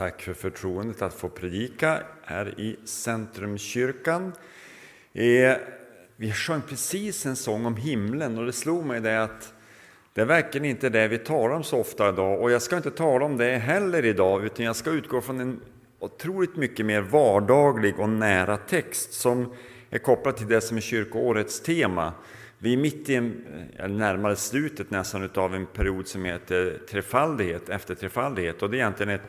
Tack för förtroendet att få predika här i Centrumkyrkan. Eh, vi sjöng precis en sång om himlen och det slog mig det att det är verkligen inte det vi talar om så ofta idag och jag ska inte tala om det heller idag utan jag ska utgå från en otroligt mycket mer vardaglig och nära text som är kopplad till det som är kyrkoårets tema. Vi är mitt i, en, eh, närmare slutet nästan av en period som heter trefaldighet, efter trefaldighet och det är egentligen ett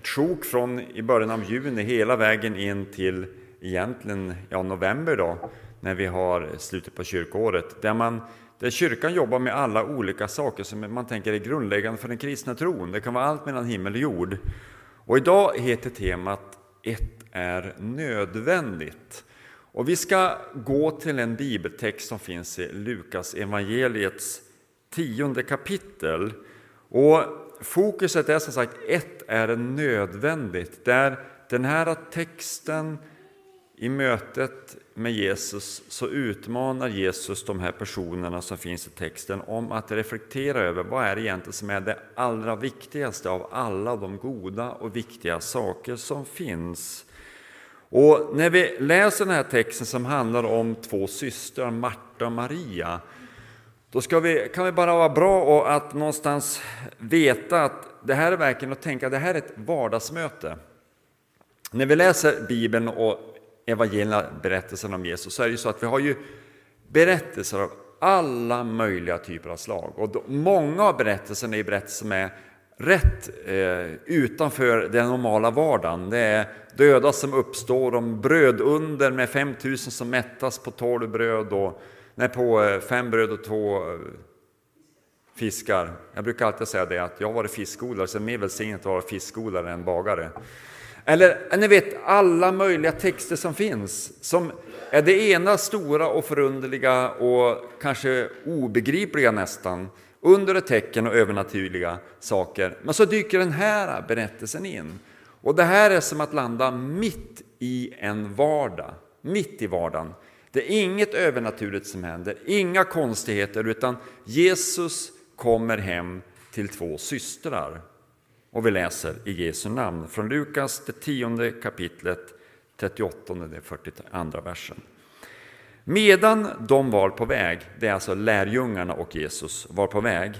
ett sjok från i början av juni hela vägen in till egentligen ja, november då, när vi har slutet på kyrkoåret, där, man, där kyrkan jobbar med alla olika saker som man tänker är grundläggande för den kristna tron. Det kan vara allt mellan himmel och jord. Och idag heter temat Ett är nödvändigt. Och vi ska gå till en bibeltext som finns i Lukas evangeliets tionde kapitel. Och fokuset är som sagt, ett är nödvändigt. Där den här texten i mötet med Jesus så utmanar Jesus de här personerna som finns i texten om att reflektera över vad är det egentligen som är det allra viktigaste av alla de goda och viktiga saker som finns. Och när vi läser den här texten som handlar om två systrar, Marta och Maria, då ska vi, kan det bara vara bra att någonstans veta att det här är verkligen att tänka att det här är ett vardagsmöte. När vi läser Bibeln och evangelierna, berättelsen om Jesus, så är det ju så att vi har ju berättelser av alla möjliga typer av slag. Och då, många av berättelserna är berättelser som är rätt eh, utanför den normala vardagen. Det är döda som uppstår, om brödunder med 5000 som mättas på tolv bröd och Nej, på eh, fem bröd och två eh, fiskar. Jag brukar alltid säga det att jag har varit fiskodlare, så det är mer välsignat att vara fiskodlare än bagare. Eller eh, ni vet alla möjliga texter som finns, som är det ena stora och förunderliga och kanske obegripliga nästan, under ett tecken och övernaturliga saker. Men så dyker den här berättelsen in. Och det här är som att landa mitt i en vardag, mitt i vardagen. Det är inget övernaturligt som händer, inga konstigheter, utan Jesus kommer hem till två systrar. Och vi läser i Jesu namn från Lukas, det tionde kapitlet, 38 och 42 versen. Medan de var på väg, det är alltså lärjungarna och Jesus var på väg,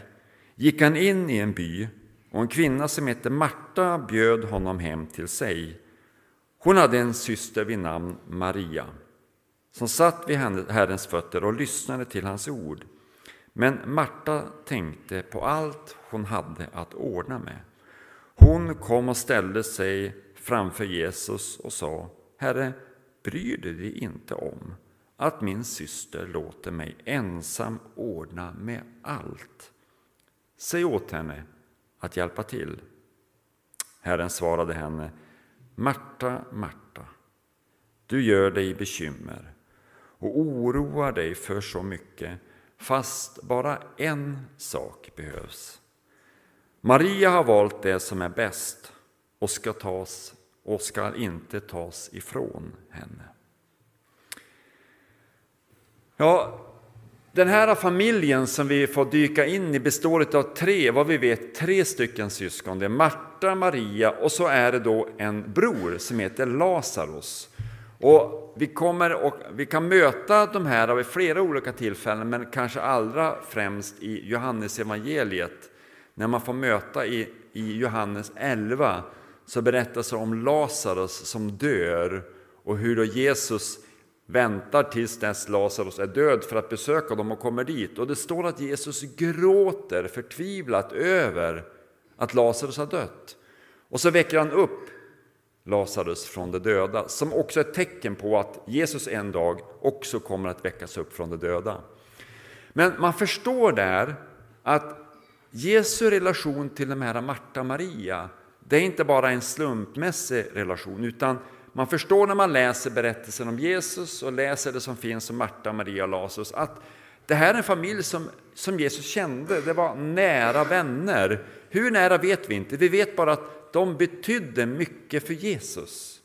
gick han in i en by och en kvinna som hette Marta bjöd honom hem till sig. Hon hade en syster vid namn Maria som satt vid Herrens fötter och lyssnade till hans ord. Men Marta tänkte på allt hon hade att ordna med. Hon kom och ställde sig framför Jesus och sa Herre, bryr du dig inte om att min syster låter mig ensam ordna med allt? Säg åt henne att hjälpa till. Herren svarade henne Marta, Marta, du gör dig bekymmer och oroar dig för så mycket, fast bara en sak behövs. Maria har valt det som är bäst och ska tas och ska inte tas ifrån henne. Ja, den här familjen som vi får dyka in i består av tre, vad vi vet, tre stycken syskon. Det är Marta, Maria och så är det då en bror som heter Lazarus. Och vi, kommer och, vi kan möta de här vid flera olika tillfällen, men kanske allra främst i Johannes evangeliet. När man får möta i, i Johannes 11 så berättas det om Lazarus som dör och hur då Jesus väntar tills dess Lazarus är död för att besöka dem och kommer dit. Och det står att Jesus gråter förtvivlat över att Lazarus har dött. Och så väcker han upp Lazarus från de döda, som också är ett tecken på att Jesus en dag också kommer att väckas upp från de döda. Men man förstår där att Jesu relation till de här Marta och Maria, det är inte bara en slumpmässig relation, utan man förstår när man läser berättelsen om Jesus och läser det som finns om Marta, Maria och Lazarus, att det här är en familj som, som Jesus kände, det var nära vänner. Hur nära vet vi inte, vi vet bara att de betydde mycket för Jesus.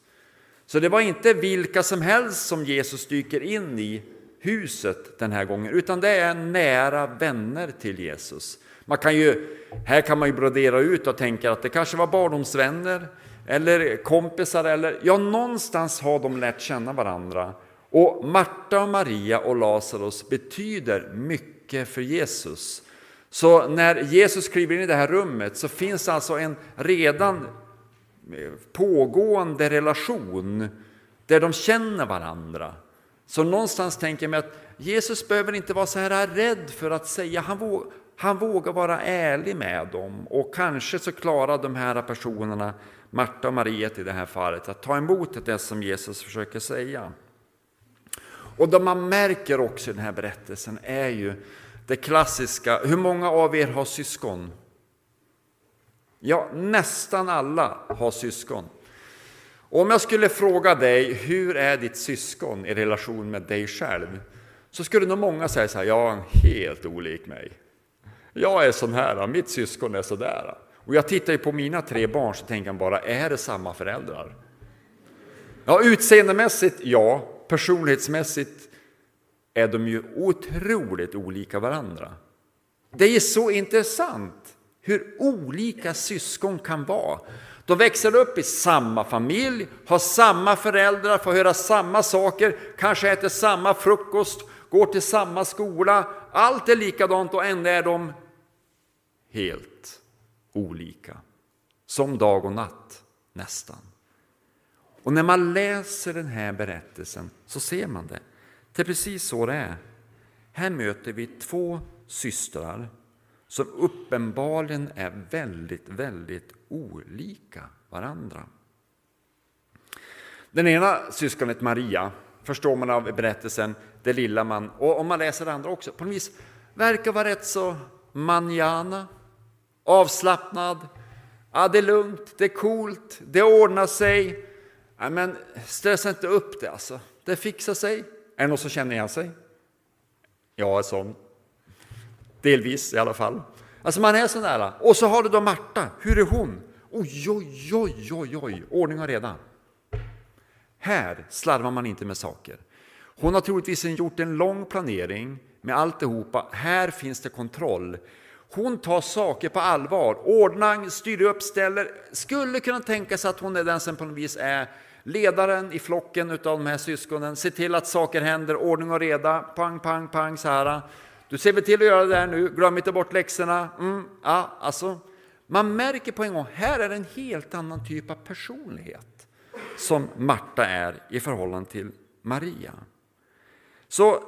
Så det var inte vilka som helst som Jesus dyker in i huset den här gången, utan det är nära vänner till Jesus. Man kan ju, här kan man ju brodera ut och tänka att det kanske var barndomsvänner eller kompisar eller ja, någonstans har de lärt känna varandra. Och Marta och Maria och Lazarus betyder mycket för Jesus. Så när Jesus kliver in i det här rummet så finns alltså en redan eh, pågående relation där de känner varandra. Så någonstans tänker jag mig att Jesus behöver inte vara så här rädd för att säga, han, våg, han vågar vara ärlig med dem och kanske så klarar de här personerna, Marta och Maria i det här fallet, att ta emot det som Jesus försöker säga. Och det man märker också i den här berättelsen är ju det klassiska, hur många av er har syskon? Ja, nästan alla har syskon. Om jag skulle fråga dig, hur är ditt syskon i relation med dig själv? Så skulle nog många säga så här, ja, helt olik mig. Jag är sån här, mitt syskon är så där. Och jag tittar ju på mina tre barn så tänker jag bara, är det samma föräldrar? Ja, utseendemässigt, ja. Personlighetsmässigt är de ju otroligt olika varandra. Det är så intressant hur olika syskon kan vara. De växer upp i samma familj, har samma föräldrar, får höra samma saker, kanske äter samma frukost, går till samma skola. Allt är likadant och ändå är de helt olika. Som dag och natt, nästan. Och när man läser den här berättelsen så ser man det. Det är precis så det är. Här möter vi två systrar som uppenbarligen är väldigt, väldigt olika varandra. Den ena syskonet Maria, förstår man av berättelsen, det lilla man, och om man läser det andra också, på något vis verkar vara rätt så manjana, avslappnad. Ja, det är lugnt, det är coolt, det ordnar sig. Ja, men stressa inte upp det alltså, det fixar sig. Är det någon som känner igen sig? Jag är sån. Delvis i alla fall. Alltså man är sån där. Och så har du då Marta, hur är hon? Oj, oj, oj, oj, oj, ordning och reda. Här slarvar man inte med saker. Hon har troligtvis gjort en lång planering med alltihopa. Här finns det kontroll. Hon tar saker på allvar, ordnar, styr upp, ställer. Skulle kunna tänka sig att hon är den som på något vis är ledaren i flocken av de här syskonen. Ser till att saker händer, ordning och reda, pang, pang, pang så här. Du ser väl till att göra det där nu, glöm inte bort läxorna. Mm, ja, alltså, man märker på en gång, här är det en helt annan typ av personlighet som Marta är i förhållande till Maria. Så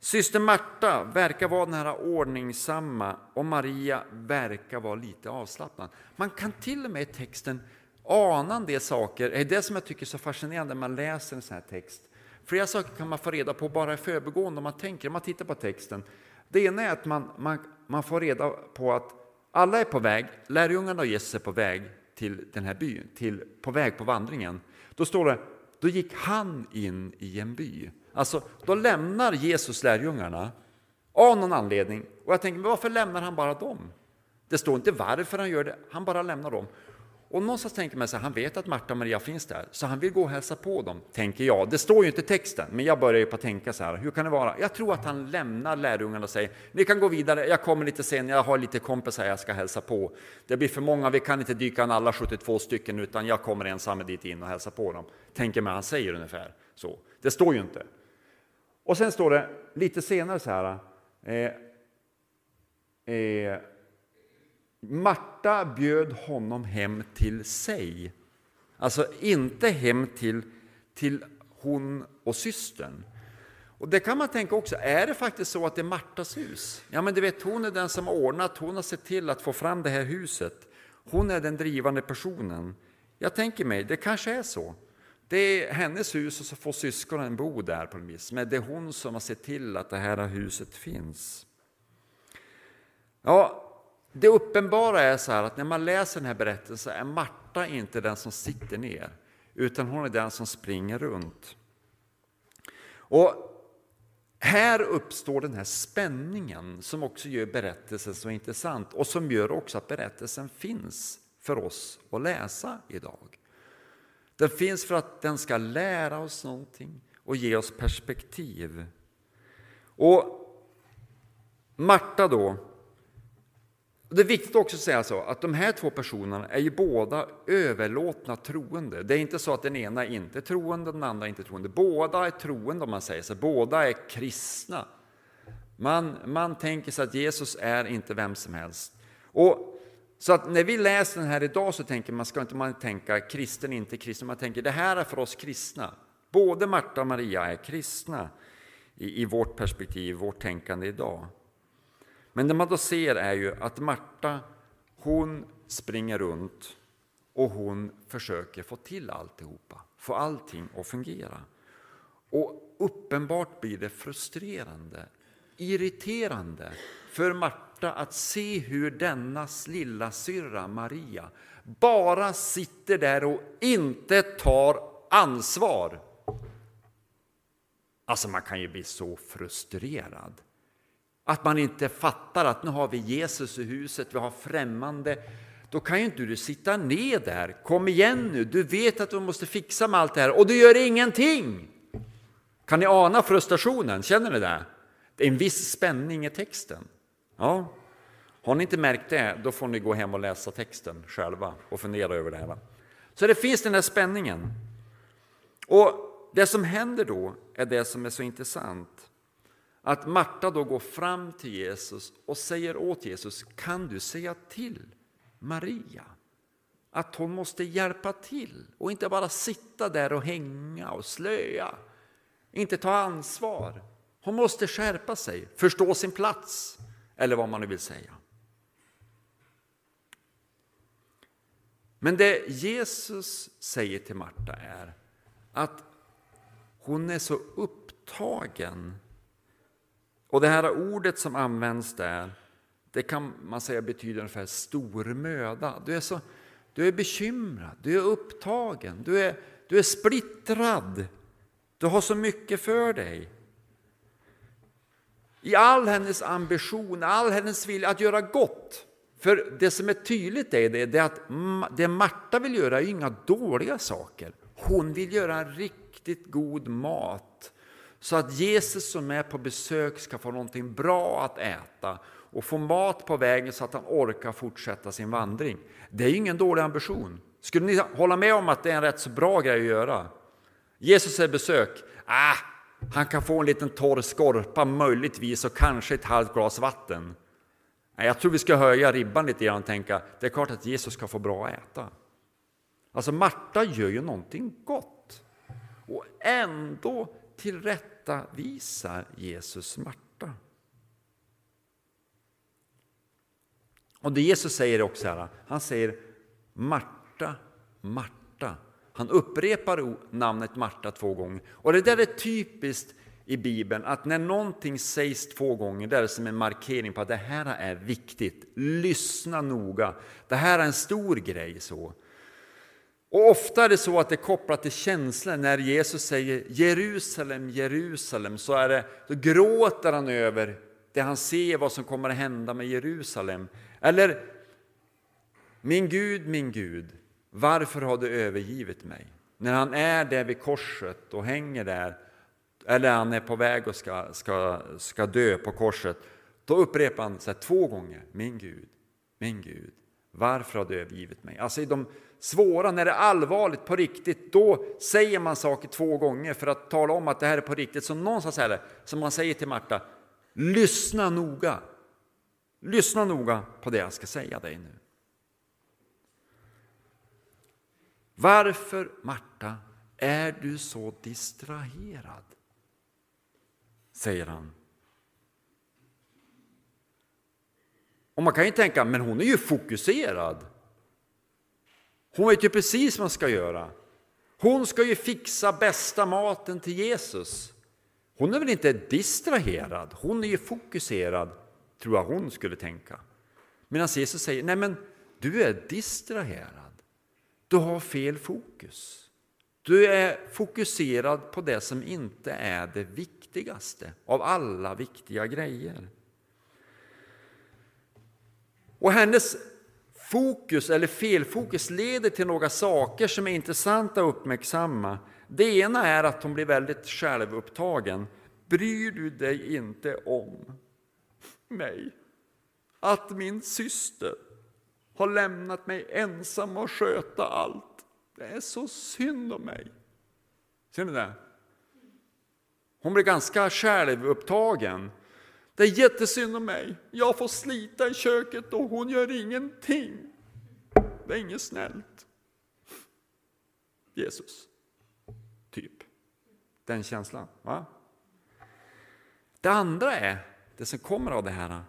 syster Marta verkar vara den här ordningsamma och Maria verkar vara lite avslappnad. Man kan till och med i texten Anande saker. Det är det som jag tycker är så fascinerande när man läser en sån här text. Flera saker kan man få reda på bara i förbigående om man tänker, om man tittar på texten. Det ena är att man, man, man får reda på att alla är på väg, lärjungarna och Jesus är på väg till den här byn, till, på väg på vandringen. Då står det, då gick han in i en by. Alltså, då lämnar Jesus lärjungarna av någon anledning. Och jag tänker, men varför lämnar han bara dem? Det står inte varför han gör det, han bara lämnar dem. Och någonstans tänker man sig, han vet att Marta och Maria finns där, så han vill gå och hälsa på dem, tänker jag. Det står ju inte i texten, men jag börjar ju på att tänka så här, hur kan det vara? Jag tror att han lämnar lärjungarna och säger, ni kan gå vidare, jag kommer lite sen, jag har lite kompisar jag ska hälsa på. Det blir för många, vi kan inte dyka in alla 72 stycken, utan jag kommer ensam dit in och hälsa på dem. Tänker man, han säger ungefär så. Det står ju inte. Och sen står det lite senare så här, eh, eh, Marta bjöd honom hem till sig. Alltså inte hem till, till hon och systern. Och det kan man tänka också, är det faktiskt så att det är Martas hus? Ja men du vet, hon är den som har ordnat, hon har sett till att få fram det här huset. Hon är den drivande personen. Jag tänker mig, det kanske är så. Det är hennes hus och så får syskonen bo där på något vis. Men det är hon som har sett till att det här huset finns. Ja, det uppenbara är så här att när man läser den här berättelsen är Marta inte den som sitter ner, utan hon är den som springer runt. Och här uppstår den här spänningen som också gör berättelsen så intressant och som gör också att berättelsen finns för oss att läsa idag. Den finns för att den ska lära oss någonting och ge oss perspektiv. Och Marta då, det är viktigt också att säga så att de här två personerna är ju båda överlåtna troende. Det är inte så att den ena är inte troende, den andra är inte troende. Båda är troende om man säger så, båda är kristna. Man, man tänker sig att Jesus är inte vem som helst. Och så att när vi läser den här idag så tänker man, ska inte man tänka kristen, inte kristen, man tänker det här är för oss kristna. Både Marta och Maria är kristna i, i vårt perspektiv, vårt tänkande idag. Men det man då ser är ju att Marta, hon springer runt och hon försöker få till alltihopa, få allting att fungera. Och uppenbart blir det frustrerande, irriterande för Marta att se hur denna lilla syrra Maria bara sitter där och inte tar ansvar. Alltså man kan ju bli så frustrerad. Att man inte fattar att nu har vi Jesus i huset, vi har främmande. Då kan ju inte du sitta ner där. Kom igen nu, du vet att du måste fixa med allt det här och du gör ingenting. Kan ni ana frustrationen? Känner ni det? Det är en viss spänning i texten. Ja. Har ni inte märkt det, då får ni gå hem och läsa texten själva och fundera över det här. Så det finns den här spänningen. Och det som händer då är det som är så intressant. Att Marta då går fram till Jesus och säger åt Jesus, kan du säga till Maria att hon måste hjälpa till och inte bara sitta där och hänga och slöa, inte ta ansvar. Hon måste skärpa sig, förstå sin plats, eller vad man nu vill säga. Men det Jesus säger till Marta är att hon är så upptagen. Och det här ordet som används där, det kan man säga betyder ungefär stor möda. Du är, så, du är bekymrad, du är upptagen, du är, du är splittrad. Du har så mycket för dig. I all hennes ambition, all hennes vilja att göra gott. För det som är tydligt är det, det är att det Marta vill göra är inga dåliga saker. Hon vill göra riktigt god mat så att Jesus som är på besök ska få någonting bra att äta och få mat på vägen så att han orkar fortsätta sin vandring. Det är ingen dålig ambition. Skulle ni hålla med om att det är en rätt så bra grej att göra? Jesus är besök. Ah, han kan få en liten torr skorpa möjligtvis och kanske ett halvt glas vatten. Jag tror vi ska höja ribban lite grann och tänka det är klart att Jesus ska få bra att äta. Alltså Marta gör ju någonting gott och ändå tillrättavisar Jesus Marta. Och det Jesus säger också här, han säger Marta, Marta. Han upprepar namnet Marta två gånger. Och det där är typiskt i Bibeln, att när någonting sägs två gånger, det är som en markering på att det här är viktigt. Lyssna noga. Det här är en stor grej. så. Och ofta är det så att det är kopplat till känslor. När Jesus säger Jerusalem, Jerusalem, så, är det, då gråter han över det han ser, vad som kommer att hända med Jerusalem. Eller Min Gud, min Gud, varför har du övergivit mig? När han är där vid korset och hänger där, eller han är på väg och ska, ska, ska dö på korset, då upprepar han så två gånger, min Gud, min Gud, varför har du övergivit mig? Alltså i de svåra, när det är allvarligt på riktigt, då säger man saker två gånger för att tala om att det här är på riktigt. Så någonstans är det som man säger till Marta, lyssna noga. Lyssna noga på det jag ska säga dig nu. Varför, Marta, är du så distraherad? säger han. Och man kan ju tänka, men hon är ju fokuserad. Hon vet ju precis vad hon ska göra. Hon ska ju fixa bästa maten till Jesus. Hon är väl inte distraherad, hon är ju fokuserad, tror jag hon skulle tänka. Medan Jesus säger, nej men du är distraherad. Du har fel fokus. Du är fokuserad på det som inte är det viktigaste av alla viktiga grejer. Och hennes fokus eller felfokus leder till några saker som är intressanta att uppmärksamma. Det ena är att hon blir väldigt självupptagen. Bryr du dig inte om mig? att min syster har lämnat mig ensam och sköta allt. Det är så synd om mig. Ser ni det? Hon blir ganska självupptagen. Det är jättesynd om mig. Jag får slita i köket och hon gör ingenting. Det är inget snällt. Jesus. Typ. Den känslan. Va? Det andra är, det som kommer av det här.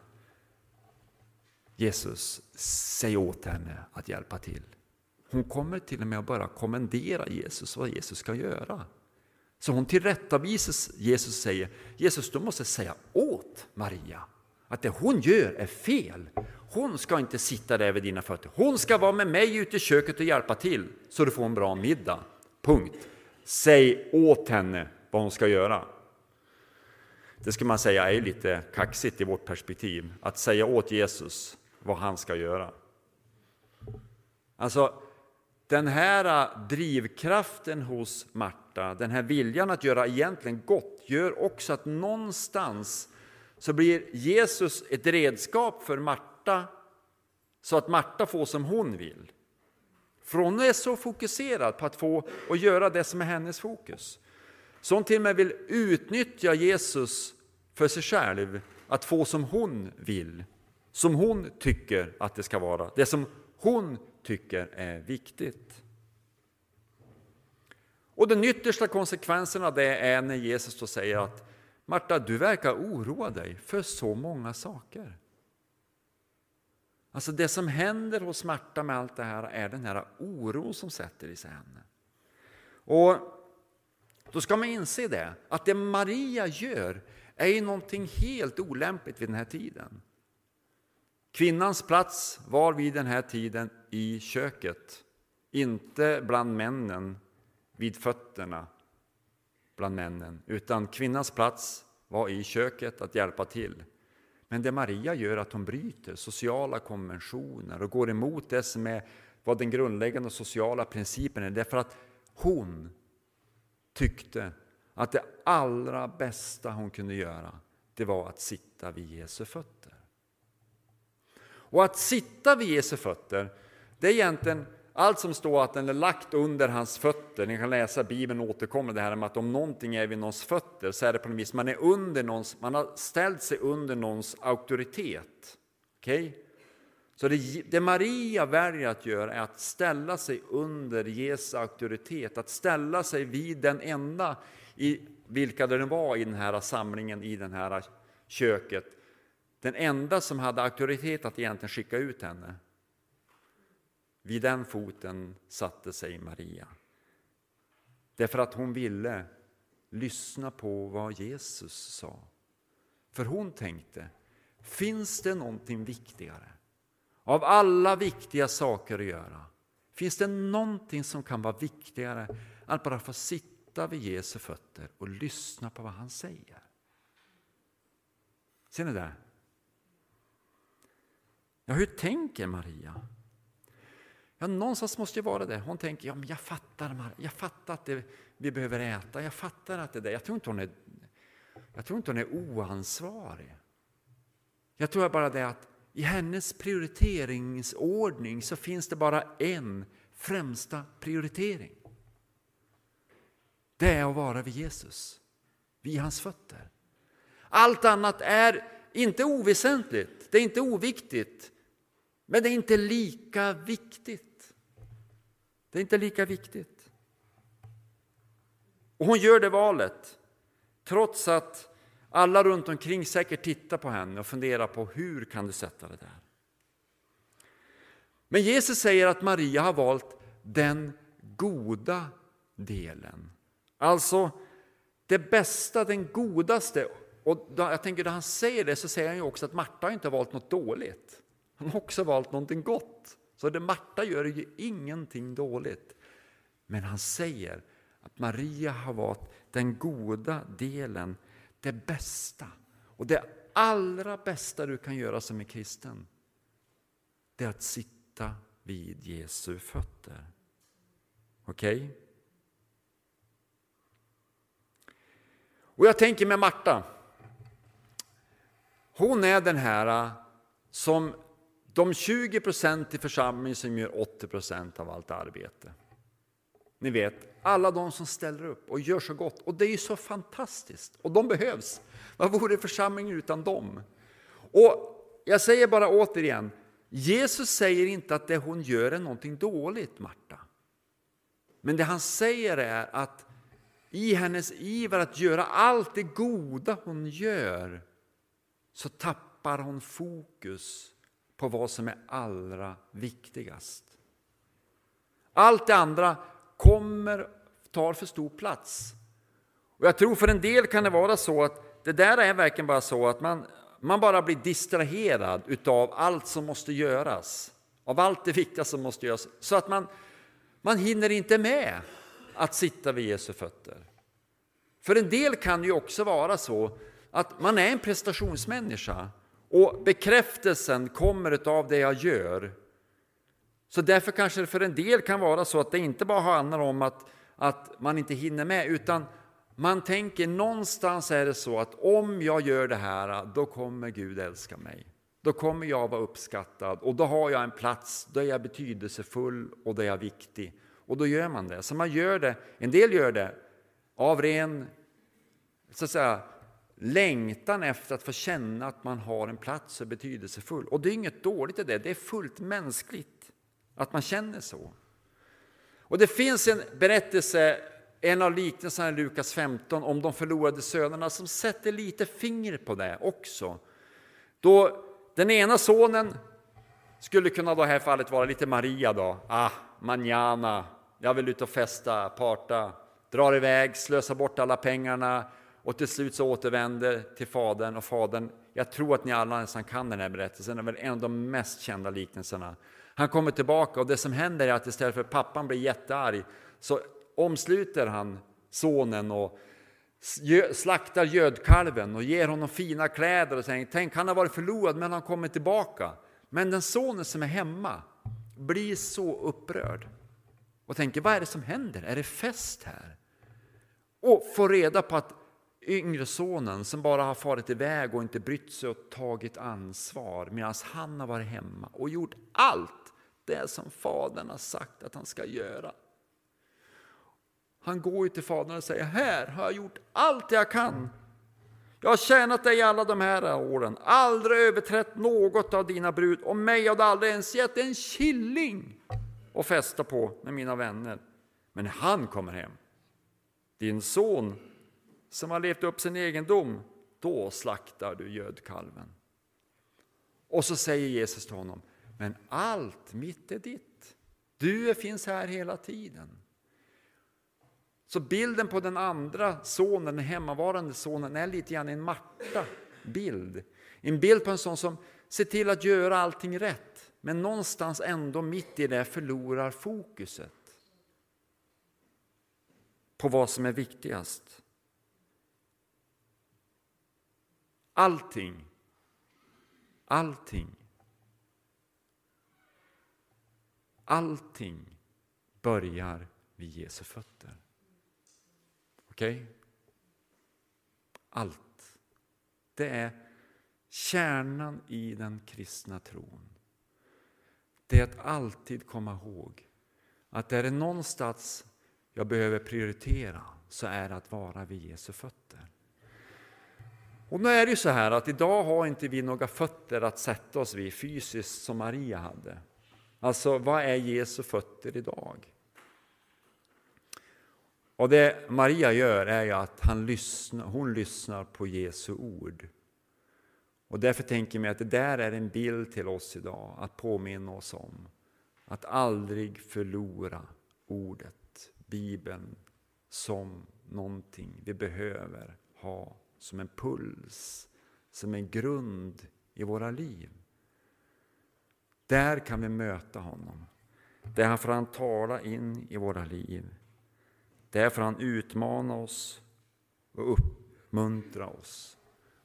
Jesus, säg åt henne att hjälpa till. Hon kommer till och med att börja kommendera Jesus vad Jesus ska göra. Så hon tillrättavisar Jesus och säger, Jesus du måste säga åt Maria att det hon gör är fel. Hon ska inte sitta där vid dina fötter. Hon ska vara med mig ute i köket och hjälpa till så du får en bra middag. Punkt. Säg åt henne vad hon ska göra. Det ska man säga är lite kaxigt i vårt perspektiv, att säga åt Jesus vad han ska göra. Alltså, den här drivkraften hos hjärta, den här viljan att göra egentligen gott, gör också att någonstans så blir Jesus ett redskap för Marta så att Marta får som hon vill. För hon är så fokuserad på att få och göra det som är hennes fokus. Så hon till och med vill utnyttja Jesus för sig själv, att få som hon vill, som hon tycker att det ska vara, det som hon tycker är viktigt. Och den yttersta konsekvensen av det är när Jesus då säger att Marta, du verkar oroa dig för så många saker. Alltså det som händer hos Marta med allt det här är den här oron som sätter i sig henne. Och då ska man inse det, att det Maria gör är ju någonting helt olämpligt vid den här tiden. Kvinnans plats var vid den här tiden i köket, inte bland männen vid fötterna bland männen, utan kvinnans plats var i köket att hjälpa till. Men det Maria gör är att hon bryter sociala konventioner och går emot det som är vad den grundläggande sociala principen är, därför att hon tyckte att det allra bästa hon kunde göra, det var att sitta vid Jesu fötter. Och att sitta vid Jesu fötter, det är egentligen allt som står att den är lagt under hans fötter. Ni kan läsa Bibeln återkommer det här med att om någonting är vid någons fötter så är det på något vis man är under någons, man har ställt sig under någons auktoritet. Okej? Okay? Så det, det, Maria väljer att göra är att ställa sig under Jesu auktoritet, att ställa sig vid den enda, i vilka det var i den här samlingen, i det här köket, den enda som hade auktoritet att egentligen skicka ut henne. Vid den foten satte sig Maria. Därför att hon ville lyssna på vad Jesus sa. För hon tänkte, finns det någonting viktigare? Av alla viktiga saker att göra, finns det någonting som kan vara viktigare än att bara få sitta vid Jesu fötter och lyssna på vad han säger? Ser ni det? Ja, hur tänker Maria? Ja, någonstans måste det vara det. Hon tänker, ja, men jag fattar, jag fattar att det, vi behöver äta, jag fattar att det där. Jag tror inte hon är, jag tror inte hon är oansvarig. Jag tror bara det att i hennes prioriteringsordning så finns det bara en främsta prioritering. Det är att vara vid Jesus, vid hans fötter. Allt annat är inte oväsentligt, det är inte oviktigt, men det är inte lika viktigt. Det är inte lika viktigt. Och hon gör det valet, trots att alla runt omkring säkert tittar på henne och funderar på hur kan du sätta det där? Men Jesus säger att Maria har valt den goda delen. Alltså det bästa, den godaste. Och jag tänker, när han säger det så säger han ju också att Marta inte har valt något dåligt. hon har också valt någonting gott. Så det Marta gör är ju ingenting dåligt. Men han säger att Maria har valt den goda delen det bästa och det allra bästa du kan göra som är kristen, det är att sitta vid Jesu fötter. Okej? Okay? Och jag tänker med Marta. Hon är den här äh, som de 20 procent i församlingen som gör 80 procent av allt arbete. Ni vet, alla de som ställer upp och gör så gott. Och det är ju så fantastiskt. Och de behövs. Vad vore församlingen utan dem? Och jag säger bara återigen, Jesus säger inte att det hon gör är någonting dåligt, Marta. Men det han säger är att i hennes iver att göra allt det goda hon gör så tappar hon fokus på vad som är allra viktigast. Allt det andra kommer, tar för stor plats. Och Jag tror för en del kan det vara så att det där är verkligen bara så att man, man bara blir distraherad av allt som måste göras, av allt det viktiga som måste göras, så att man, man hinner inte med att sitta vid Jesu fötter. För en del kan det ju också vara så att man är en prestationsmänniska och bekräftelsen kommer av det jag gör. Så därför kanske det för en del kan vara så att det inte bara handlar om att, att man inte hinner med, utan man tänker någonstans är det så att om jag gör det här, då kommer Gud älska mig. Då kommer jag vara uppskattad och då har jag en plats, då är jag betydelsefull och då är jag viktig. Och då gör man det. Så man gör det, en del gör det av ren så att säga, längtan efter att få känna att man har en plats som är betydelsefull. Och det är inget dåligt i det, det är fullt mänskligt att man känner så. Och det finns en berättelse, en av liknelserna i Lukas 15 om de förlorade sönerna som sätter lite finger på det också. Då den ena sonen skulle kunna då i det här fallet vara lite Maria då. Ah, manjana, jag vill ut och festa, parta, drar iväg, slösar bort alla pengarna, och till slut så återvänder till Fadern och Fadern, jag tror att ni alla nästan kan den här berättelsen, det är väl en av de mest kända liknelserna. Han kommer tillbaka och det som händer är att istället för att pappan blir jättearg så omsluter han sonen och slaktar gödkalven och ger honom fina kläder och säger tänk han har varit förlorad men han kommer tillbaka. Men den sonen som är hemma blir så upprörd och tänker vad är det som händer? Är det fest här? Och får reda på att yngre sonen som bara har farit iväg och inte brytt sig och tagit ansvar medan han har varit hemma och gjort allt det som fadern har sagt att han ska göra. Han går till fadern och säger, här har jag gjort allt jag kan. Jag har tjänat dig alla de här åren, aldrig överträtt något av dina brud och mig har du aldrig ens gett en killing att festa på med mina vänner. Men när han kommer hem, din son som har levt upp sin egendom, då slaktar du gödkalven. Och så säger Jesus till honom, men allt mitt är ditt. Du finns här hela tiden. Så bilden på den andra sonen, den hemmavarande sonen, är lite grann en Marta-bild. En bild på en sån som ser till att göra allting rätt, men någonstans ändå mitt i det förlorar fokuset på vad som är viktigast. Allting, allting, allting börjar vid Jesu fötter. Okej? Okay? Allt. Det är kärnan i den kristna tron. Det är att alltid komma ihåg att är det någonstans jag behöver prioritera så är det att vara vid Jesu fötter. Och nu är det ju så här att idag har inte vi några fötter att sätta oss vid fysiskt som Maria hade. Alltså, vad är Jesu fötter idag? Och det Maria gör är ju att han lyssnar, hon lyssnar på Jesu ord. Och därför tänker jag att det där är en bild till oss idag, att påminna oss om att aldrig förlora ordet, Bibeln, som någonting vi behöver ha som en puls, som en grund i våra liv. Där kan vi möta honom. Där får han tala in i våra liv. Där får han utmana oss och uppmuntra oss.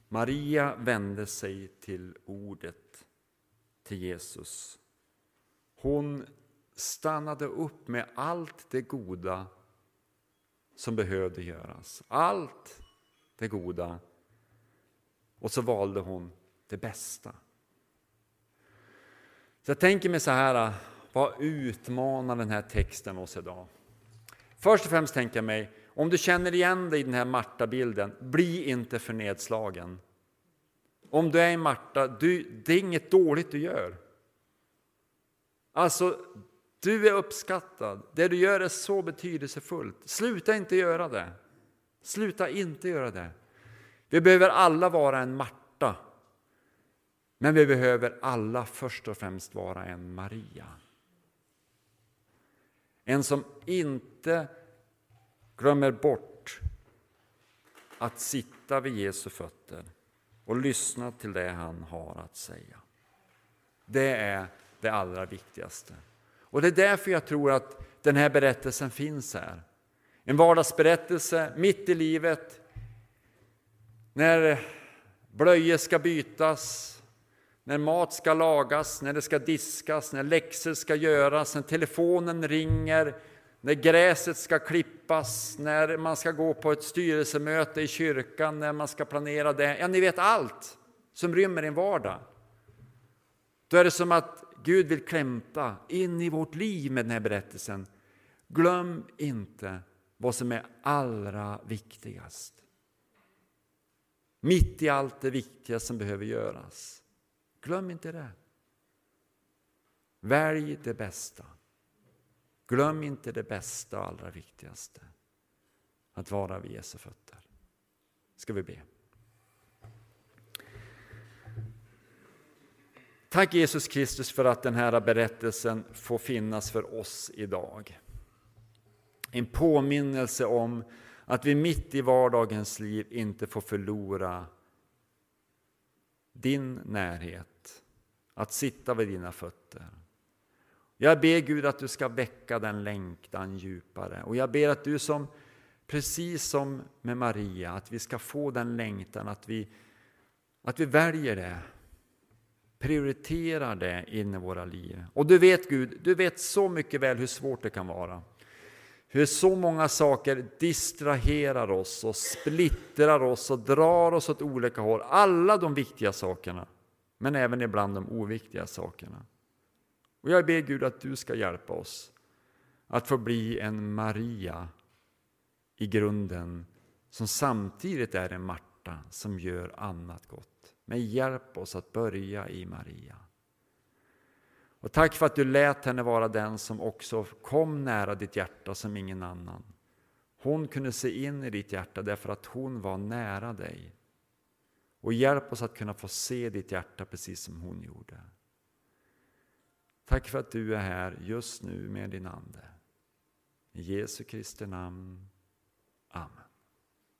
Maria vände sig till ordet, till Jesus. Hon stannade upp med allt det goda som behövde göras. Allt det goda. Och så valde hon det bästa. Så jag tänker mig så här, äh, vad utmanar den här texten oss idag? Först och främst tänker jag mig, om du känner igen dig i den här Marta-bilden, bli inte för nedslagen. Om du är en Marta, du, det är inget dåligt du gör. Alltså, du är uppskattad. Det du gör är så betydelsefullt. Sluta inte göra det. Sluta inte göra det. Vi behöver alla vara en Marta. Men vi behöver alla först och främst vara en Maria. En som inte glömmer bort att sitta vid Jesu fötter och lyssna till det han har att säga. Det är det allra viktigaste. Och det är därför jag tror att den här berättelsen finns här. En vardagsberättelse mitt i livet, när blöjor ska bytas, när mat ska lagas, när det ska diskas, när läxor ska göras, när telefonen ringer, när gräset ska klippas, när man ska gå på ett styrelsemöte i kyrkan, när man ska planera det. Ja, ni vet allt som rymmer en vardag. Då är det som att Gud vill klämta in i vårt liv med den här berättelsen. Glöm inte vad som är allra viktigast. Mitt i allt det viktiga som behöver göras. Glöm inte det. Välj det bästa. Glöm inte det bästa och allra viktigaste. Att vara vid Jesu fötter. Ska vi be. Tack Jesus Kristus för att den här berättelsen får finnas för oss idag. En påminnelse om att vi mitt i vardagens liv inte får förlora din närhet, att sitta vid dina fötter. Jag ber Gud att du ska väcka den längtan djupare och jag ber att du som precis som med Maria, att vi ska få den längtan, att vi, att vi väljer det, prioriterar det in i våra liv. Och du vet Gud, du vet så mycket väl hur svårt det kan vara. Hur så många saker distraherar oss och splittrar oss och drar oss åt olika håll. Alla de viktiga sakerna, men även ibland de oviktiga sakerna. Och jag ber Gud att du ska hjälpa oss att få bli en Maria i grunden som samtidigt är en Marta som gör annat gott. Men hjälp oss att börja i Maria. Och tack för att du lät henne vara den som också kom nära ditt hjärta som ingen annan. Hon kunde se in i ditt hjärta därför att hon var nära dig. Och hjälp oss att kunna få se ditt hjärta precis som hon gjorde. Tack för att du är här just nu med din Ande. I Jesu Kristi namn. Amen.